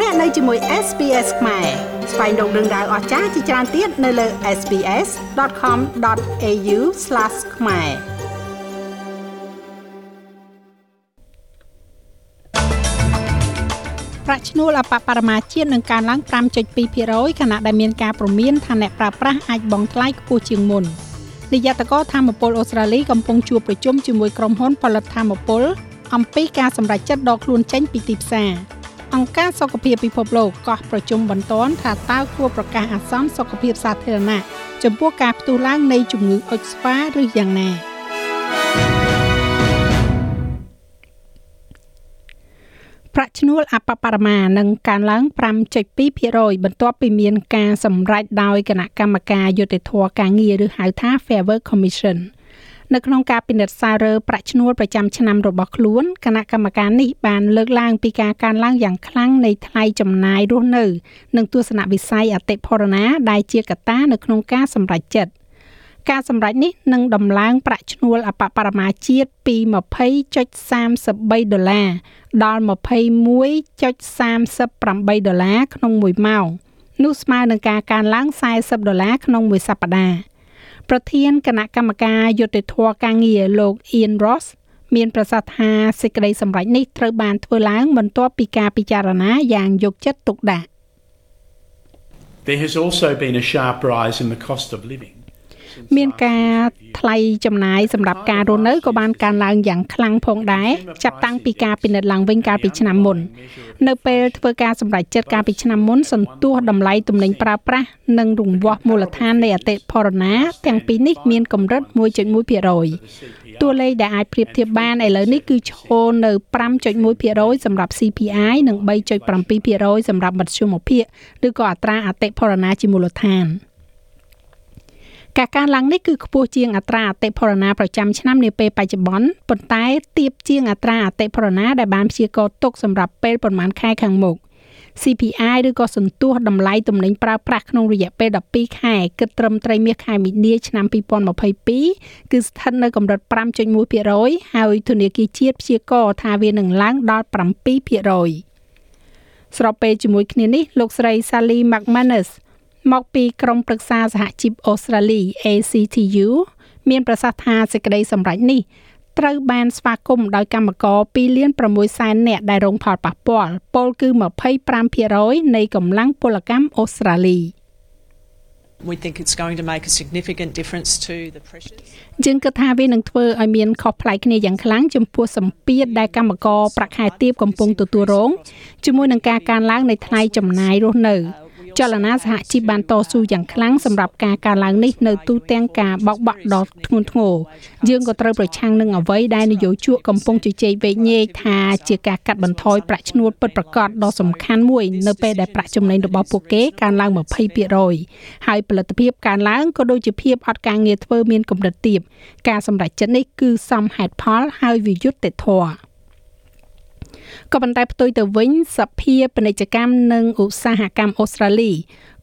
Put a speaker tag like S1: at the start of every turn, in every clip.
S1: លោកអ្នកនៅជាមួយ SPS ខ្មែរស្វែងរកដឹងដៅអស្ចារ្យជាច្រើនទៀតនៅលើ SPS.com.au/ ខ្មែរប្រាក់ឈ្នួលអបបរមាជាតិនឹងកើនឡើង5.2%ខណៈដែលមានការព្រមានថាអ្នកប្រើប្រាស់អាចបង់ថ្លៃខ្ពស់ជាងមុននាយកតកធម្មពលអូស្ត្រាលីកំពុងជួបប្រជុំជាមួយក្រុមហ៊ុនផលិតធម្មពលអំពីការសម្រេចចិត្តដកខ្លួនចេញពីទីផ្សារ អង្គការសុខភាពពិភពលោកកោះប្រជុំបន្ទាន់ថាតើគួរប្រកាសអាសន្នសុខភាពសាធារណៈចំពោះការផ្ទុះឡើងនៃជំងឺអុចស្វាឬយ៉ាងណាប្រាក់ឈ្នួលអបបរមានឹងកើនឡើង5.2%បន្ទាប់ពីមានការសម្រេចដោយគណៈកម្មការយុតិធធការងារឬហៅថា Fair Work Commission ។ នៅក្នុងការពិនិត្យសាររើប្រាក់ឈ្នួលប្រចាំឆ្នាំរបស់ខ្លួនគណៈកម្មការនេះបានលើកឡើងពីការកើនឡើងយ៉ាងខ្លាំងនៃថ្លៃចំណាយរស់នៅនិងទស្សនវិស័យអតិផរណាដែលជាកត្តានៅក្នុងការសម្រេចចិត្តការសម្រេចនេះនឹងដំឡើងប្រាក់ឈ្នួលអបបរមាជាតិពី20.33ដុល្លារដល់21.38ដុល្លារក្នុងមួយម៉ោងនោះស្មើនឹងការកើនឡើង40ដុល្លារក្នុងមួយសប្តាហ៍ ប្រធានគណៈកម្មការយុតិធធការងារលោក Ian Ross មានប្រសាសន៍ថាសេចក្តីសម្រេចនេះត្រូវបានធ្វើឡើងបន្ទាប់ពីការពិចារណាយ៉ាងយកចិត្តទុកដាក់
S2: There has also been a sharp rise in the cost of living
S1: មានការថ្លៃចំណាយសម្រាប់ការរស់នៅក៏បានកើនឡើងយ៉ាងខ្លាំងផងដែរចាប់តាំងពីការពិនិត្យឡើងវិញកាលពីឆ្នាំមុន នៅពេលធ្វើការសម្រេចចិត្តកាលពីឆ្នាំមុនសន្ទុះតម្លៃទំនិញប្រើប្រាស់និងរង្វាស់មូលដ្ឋាននៃអតិផរណា ទាំងពីរនេះមានកម្រិត1.1%តួលេខដែលអាចប្រៀបធៀបបានឥឡូវនេះគឺឈរនៅ5.1%សម្រាប់ CPI និង3.7%សម្រាប់មធ្យមភាគឬក៏អត្រាអតិផរណាជាមូលដ្ឋាន។ ការកើនឡើងនេះគឺខ្ពស់ជាងអត្រាអតិផរណាប្រចាំឆ្នាំនាពេលបច្ចុប្បន្នប៉ុន្តែទាបជាងអត្រាអតិផរណាដែលបានព្យាករណ៍ទុកសម្រាប់ពេលប្រមាណខែខាងមុខ CPI ឬក៏សន្ទុះតម្លៃទំនិញប្រើប្រាស់ក្នុងរយៈពេល12ខែគិតត្រឹមត្រីមាសខែមីនាឆ្នាំ2022គឺស្ថិតនៅកម្រិត5.1%ហើយធនាគារជាតិព្យាករណ៍ថាវានឹងឡើងដល់7%ស្របពេលជាមួយគ្នានេះលោកស្រី Sally McManus មកពីក្រុមប្រឹក្សាសហជីពអូស្ត្រាលី ACTU មានប្រសាសន៍ថាសេចក្តីសម្រេចនេះត្រូវបានស្វាគមន៍ដោយកម្មករ2លាន6សែននាក់ដែលរងផលប៉ះពាល់ពលគឺ25%នៃកម្លាំងពលកម្មអូស្ត្រាលី
S3: We think it's going to make a significant difference to the pressures.
S1: យើងគិតថាវានឹងធ្វើឲ្យមានខុសប្លែកគ្នាយ៉ាងខ្លាំងចំពោះសម្ពាធដែលកម្មករប្រាក់ខែទាបកំពុងទទួលរងជាមួយនឹងការកើនឡើងនៃថ្លៃចំណាយរស់នៅ ចលនាសហជីពបានតស៊ូយ៉ាងខ្លាំងសម្រាប់ការកើនឡើងនេះនៅទូទាំងការបោកបាក់ដ៏ធ្ងន់ធ្ងរយើងក៏ត្រូវប្រឆាំងនឹងអ្វីដែលនយោជកកំពុងជជែកវែកញែកថាជាការកាត់បន្ថយប្រាក់ឈ្នួលពិតប្រាកដដ៏សំខាន់មួយនៅពេលដែលប្រាក់ចំណេញរបស់ពួកគេកើនឡើង20%ហើយផលិតភាពកើនឡើងក៏ដូចជាភាពអត់ការងារធ្វើមានកម្រិតទាបការសម្រេចចិត្តនេះគឺសមហេតុផលហើយវាយុត្តិធម៌ ក៏ប៉ុន្តែផ្ទុយទៅវិញសភាពាណិជ្ជកម្មនិងឧស្សាហកម្មអូស្ត្រាលី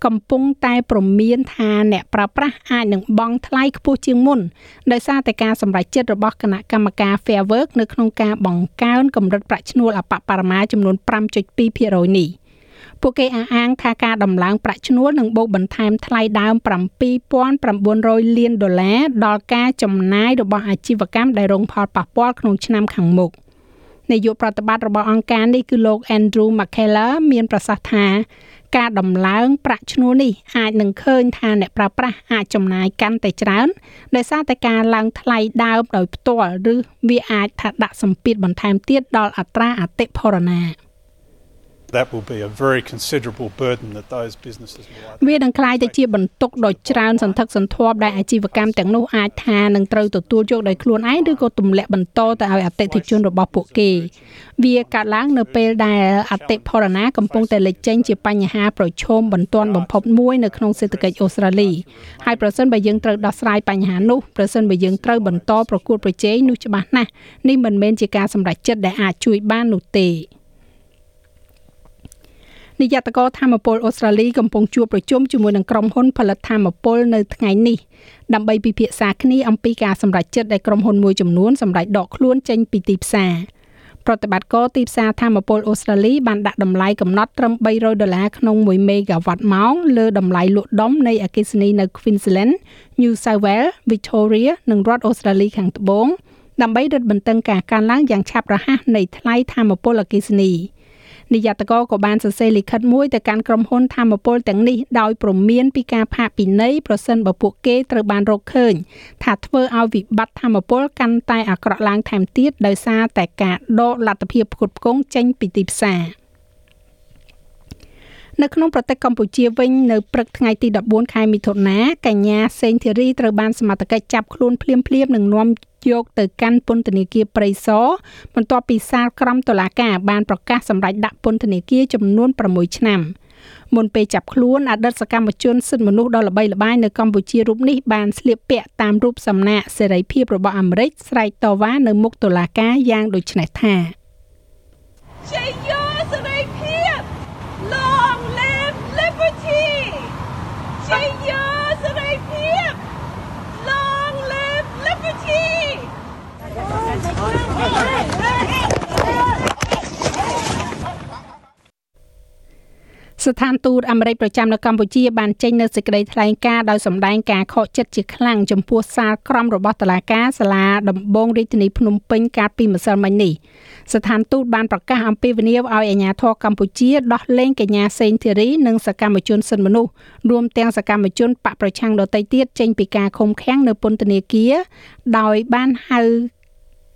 S1: កំពុងតែប្រមានថាអ្នកប្រើប្រាស់អាចនឹងបង់ថ្លៃខ្ពស់ជាងមុនដោយសារតែការសម្រេចចិត្តរបស់គណៈកម្មការ Fair Work នៅក្នុងការបង្កើនកម្រិតប្រាក់ឈ្នួលអបបរមាចំនួន5.2%នេះពួកគេអះអាងថាការដំឡើងប្រាក់ឈ្នួលនឹងបូកបន្ថែមថ្លៃដើម7900លានដុល្លារដល់ការចំណាយរបស់អាជីវកម្មដែលរងផលប៉ះពាល់ក្នុងឆ្នាំខាងមុខ នាយកប្រតិបត្តិរបស់អង្គការនេះគឺលោក Andrew McKellar មានប្រសាសន៍ថាការដំឡើងប្រាក់ឈ្នួលនេះអាចនឹងឃើញថាអ្នកប្រើប្រាស់អាចចំណាយកាន់តែច្រើនដោយសារតែការឡើងថ្លៃដើមដោយផ្ទាល់ឬវាអាចថាដាក់សម្ពាធបន្ថែមទៀតដល់អត្រាអតិផរណា
S4: that will be a very considerable burden that those businesses will
S1: វានឹងក្លាយទៅជាបន្ទុកដ៏ច្រើនសន្ធឹកសន្ធាប់ដែលអាជីវកម្មទាំងនោះអាចថានឹងត្រូវទទួលយកដោយខ្លួនឯងឬក៏ទម្លាក់បន្តទៅឲ្យអតិថិជនរបស់ពួកគេ វាកើតឡើងនៅពេលដែលអតិផរណាកំពុងតែលេចចេញជាបញ្ហាប្រឈមបន្ទាន់បំផុតមួយនៅក្នុងសេដ្ឋកិច្ចអូស្ត្រាលីហើយប្រសិនបើយើងត្រូវដោះស្រាយបញ្ហានោះប្រសិនបើយើងត្រូវបន្តប្រកួតប្រជែងនោះច្បាស់ណាស់នេះមិនមែនជាការសម្រេចចិត្តដែលអាចជួយបាននោះទេ នាយកតកធម្មពលអូស្ត្រាលីកំពុងជួបប្រជុំជាមួយនឹងក្រុមហ៊ុនផលិតធម្មពលនៅថ្ងៃនេះដើម្បីពិភាក្សាគ្នាអំពីការសម្រេចចិត្តដែលក្រុមហ៊ុនមួយចំនួនសម្រេចដកខ្លួនចេញពីទីផ្សារប្រតិបត្តិការទីផ្សារធម្មពលអូស្ត្រាលីបានដាក់តម្លៃកំណត់ត្រឹម300ដុល្លារក្នុង1មេហ្គាវ៉ាត់ម៉ោងលើតម្លៃលក់ដុំនៃអគ្គិសនីនៅ Queensland, New South Wales, Victoria និងរដ្ឋអូស្ត្រាលីខាងត្បូងដើម្បីរឹតបន្តឹងការកើនឡើងយ៉ាងឆាប់រហ័សនៃថ្លៃធម្មពលអគ្គិសនី។ នាយត្តករក៏បានសរសេរលិខិតមួយទៅកាន់ក្រុមហ៊ុនធម្មពលទាំងនេះដោយព្រមានពីការផាកពិន័យប្រសិនបើពួកគេត្រូវបានរកឃើញថាធ្វើឲ្យវិបត្តិធម្មពលកាន់តែអាក្រក់ឡើងថែមទៀតដោយសារតែការដកលទ្ធភាពផ្គត់ផ្គង់ចេញពីទីផ្សារ នៅក្នុងប្រទេសកម្ពុជាវិញនៅព្រឹកថ្ងៃទី14ខែមិថុនាកញ្ញាសេងធីរីត្រូវបានសមត្ថកិច្ចចាប់ខ្លួនភ្លាមៗនិងនាំយកទៅកាន់ពន្ធនាគារព្រៃសរបន្ទាប់ពីសាលក្រមតុលាការបានប្រកាសសម្រេចដាក់ពន្ធនាគារចំនួន6ឆ្នាំមុនពេលចាប់ខ្លួនអតីតសកម្មជនសិទ្ធិមនុស្សដ៏ល្បីល្បាញនៅកម្ពុជារូបនេះបានស្លៀកពាក់តាមរូបសំណាកសេរីភាពរបស់អាមេរិកស្រែកតវ៉ានៅមុខតុលាការយ៉ាងដូចនេះថាជាយោសេរីភាព Long live liberty ជាយោសេរីភាព Long live liberty ស្ថានទូតអាមេរិកប្រចាំនៅកម្ពុជាបានចេញនូវសេចក្តីថ្លែងការណ៍ដោយសម្ដែងការខកចិត្តជាខ្លាំងចំពោះសាលក្រមរបស់តុលាការសាលាដំបងរាជធានីភ្នំពេញកាលពីម្សិលមិញនេះស្ថានទូតបានប្រកាសអំពាវនាវឲ្យអាជ្ញាធរកម្ពុជាដោះលែងកញ្ញាសេងធីរីនិងសកម្មជនសិទ្ធិមនុស្សរួមទាំងសកម្មជនបកប្រឆាំងដទៃទៀតចេញពីការឃុំឃាំងនៅពន្ធនាគារដោយបានហៅ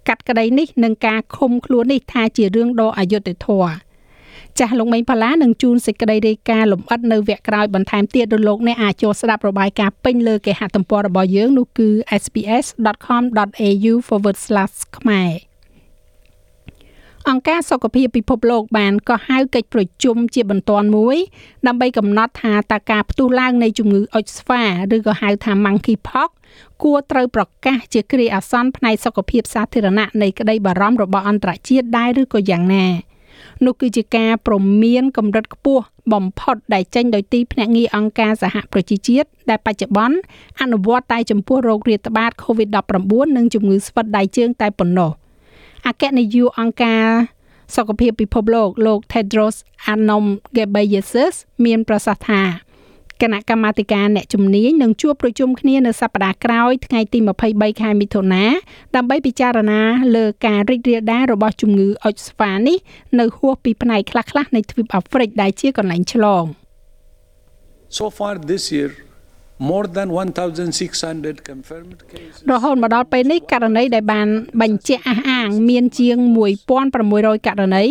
S1: កាត់ក្តីនេះនិងការឃុំខ្លួននេះថាជារឿងដ៏អយុត្តិធម៌ ចាស់លោកមេងផាឡានឹងជួនសេចក្តីរាយការណ៍លម្អិតនៅវគ្គក្រោយបន្ថែមទៀតដោយលោកអ្នកអាចចូលស្ដាប់របាយការណ៍ពេញលើគេហទំព័ររបស់យើងនោះគឺ sps.com.au/ ខ្មែរអង្គការសុខភាពពិភពលោកបានក៏ហៅកិច្ចប្រជុំជាបន្ទាន់មួយ ដើម្បីកំណត់ថាតើការផ្ទុះឡើងនៃជំងឺអុចស្វាឬក៏ហៅថា monkeypox គួរត្រូវប្រកាសជាគ្រាអាសន្នផ្នែកសុខភាពសាធារណៈនៃក្តីបារម្ភរបស់អន្តរជាតិដែរឬក៏យ៉ាងណា នោះគឺជាការប្រមានកម្រិតខ្ពស់បំផុតដែលចេញដោយទីភ្នាក់ងារអង្គការសហប្រជាជាតិដែលបច្ចុប្បន្នអនុវត្តតែចំពោះរោគរាតត្បាត COVID-19 និងជំងឺស្វិតដៃជើងតែប៉ុណ្ណោះ។អគ្គនាយកអង្គការសុខភាពពិភពលោកលោក Tedros Adhanom Ghebreyesus មានប្រសាសន៍ថា គណៈកម្មាធិការអ្នកជំនាញនឹងជួបប្រជុំគ្នានៅសប្តាហ៍ក្រោយថ្ងៃទី23ខែមិថុនាដើម្បីពិចារណាលើការរីករាលដាលរបស់ជំងឺអុចស្វានេះនៅហួសពីផ្នែកខ្លះៗនៃទ្វីបអាហ្វ្រិកដែលជាកន្លែងឆ្លង
S5: So far this year more than 1600 confirmed cases
S1: រហូតមកដល់ពេលនេះករណីដែលបានបញ្ជាក់អះអាង មានជាង1600ករណី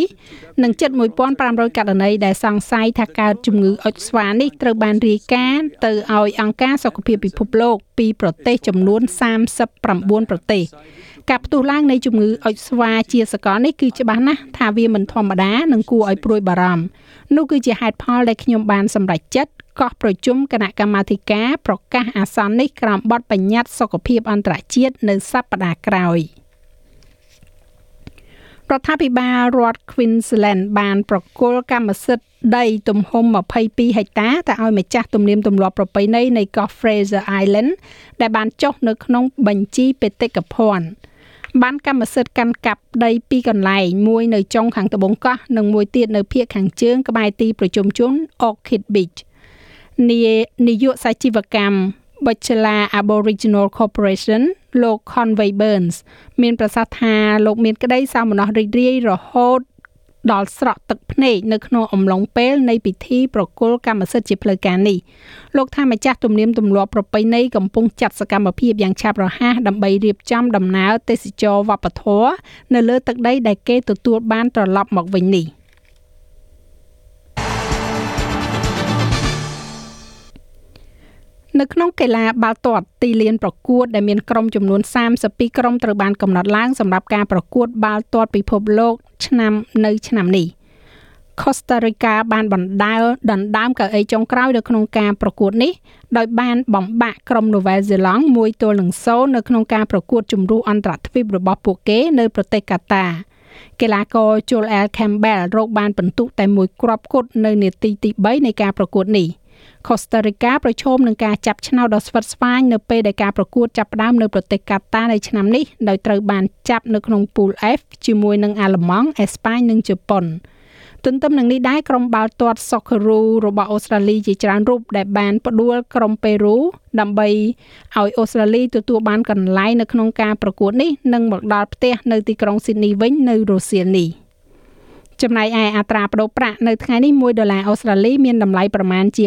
S1: និងជិត1500ករណីដែលសង្ស័យថាកើតជំងឺអុចស្វានេះត្រូវបានរាយការណ៍ទៅឲ្យអង្គការសុខភាពពិភពលោកពីប្រទេសចំនួន39ប្រទេសការផ្ទុះឡើងនៃជំងឺអុចស្វាជាសកលនេះគឺច្បាស់ណាស់ថាវាមិនធម្មតានិងគួរឲ្យព្រួយបារម្ភនោះគឺជាហេតុផលដែលខ្ញុំបានសម្រេចចិត្ត កោះប្រជុំគណៈកម្មាធិការប្រកាសអាសន្ននេះក្រោមបទបញ្ញត្តិសុខភាពអន្តរជាតិនៅសប្តាហ៍ក្រោយរដ្ឋាភិបាលរដ្ឋ Queensland បានប្រគល់កម្មសិទ្ធិដីទំហំ22ហិកតាទៅឲ្យម្ចាស់ទំនៀមទម្លាប់ប្រពៃណីនៃកោះ Fraser Island ដែលបានចុះនៅក្នុងបញ្ជីបេតិកភណ្ឌបានកម្មសិទ្ធិកាន់កាប់ដីពីរកន្លែងមួយនៅចុងខាងត្បូងកោះនិងមួយទៀតនៅភាគខាងជើងក្បែរទីប្រជុំជន Orchid Beach នាយកសាជីវកម្ម Bachelor Aboriginal Corporation លោក Conway Burns មានប្រសាសន៍ថាលោកមានក្តីសោមនស្សរីករាយរហូតដល់ស្រក់ទឹកភ្នែកនៅក្នុងអំឡុងពេលនៃពិធីប្រគល់កម្មសិទ្ធិជាផ្លូវការនេះលោកថាម្ចាស់ទំនៀមទម្លាប់ប្រពៃណីកំពុងចាត់សកម្មភាពយ៉ាងឆាប់រហ័សដើម្បីរៀបចំដំណើរទេសចរវប្បធម៌នៅលើទឹកដីដែលគេទទួលបានត្រឡប់មកវិញនេះ។ នៅក្នុងកីឡាបាល់ទាត់ទីលានប្រកួតដែលមានក្រុមចំនួន32ក្រុមត្រូវបានកំណត់ឡើងសម្រាប់ការប្រកួតបាល់ទាត់ពិភពលោកឆ្នាំនៅឆ្នាំនេះ Costa Rica បានបណ្ដើដណ្ដើមកៅអីចុងក្រោយនៅក្នុងការប្រកួតនេះដោយបានបំបាក់ក្រុម Nouvelle Zelande មួយទល់នឹង0នៅក្នុងការប្រកួតជម្រុះអន្តរទ្វីបរបស់ពួកគេនៅប្រទេសកាតាកីឡាករ Joel Campbell រកបានពិន្ទុតែមួយគ្រាប់គត់នៅនាទីទី3នៃការប្រកួតនេះ។ Costa Rica ប្រឈមនឹងការចាប់ឆ្នោតដ៏ស្វិតស្វាញនៅពេលដែលការប្រកួតចាប់ផ្ដើមនៅប្រទេសកាតានៅឆ្នាំនេះដោយត្រូវបានចាប់នៅក្នុង Pool F ជាមួយនឹងអាល្លឺម៉ង់អេស្ប៉ាញនិងជប៉ុនទន្ទឹមនឹងនេះដែរក្រុមបាល់ទាត់ Socceroo របស់អូស្ត្រាលីជាច្រើនរូបដែលបានផ្ដួលក្រុមប៉េរូដើម្បីឲ្យអូស្ត្រាលីទទួលបានកន្លែងនៅក្នុងការប្រកួតនេះនិងមកដល់ផ្ទះនៅទីក្រុង Sydney វិញនៅរសៀលនេះ ចំណែកឯអត្រាប្តូរប្រាក់នៅថ្ងៃនេះ1ដុល្លារអូស្ត្រាលីមានតម្លៃប្រមាណជា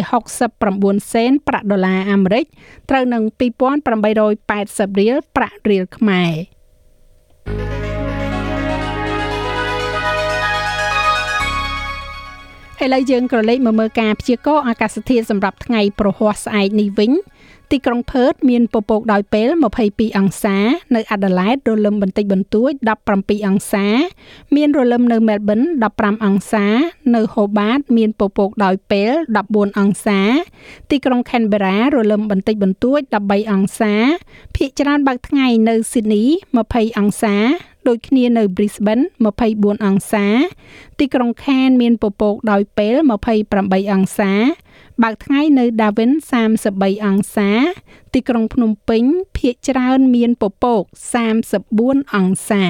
S1: 69សេនប្រាក់ដុល្លារអាមេរិកត្រូវនឹង2880រៀលប្រាក់រៀលខ្មែរ ឥឡូវយើងក៏លេខមកមើលការព្យាករណ៍អាកាសធាតុសម្រាប់ថ្ងៃប្រហ័សស្អែកនេះវិញទីក្រុងផឺតមានពពកដោយពេល22អង្សា នៅអាដាលេដរលឹមបន្តិចបន្តួច17អង្សា មានរលឹមនៅមែលប៊ន15អង្សា នៅហូបាត មានពពកដោយពេល14អង្សា ទីក្រុងខេនបេរ៉ារលឹមបន្តិចបន្តួច13អង្សាភាគច្រើនបើកថ្ងៃនៅស៊ីដនី20អង្សា ដូចគ្នានៅ Brisbane 24អង្សា ទីក្រុង Cairns មានពពកដោយពេល28អង្សា បើកថ្ងៃនៅ Darwin 33អង្សា ទីក្រុងភ្នំពេញភាគច្រើនមានពពក34អង្សា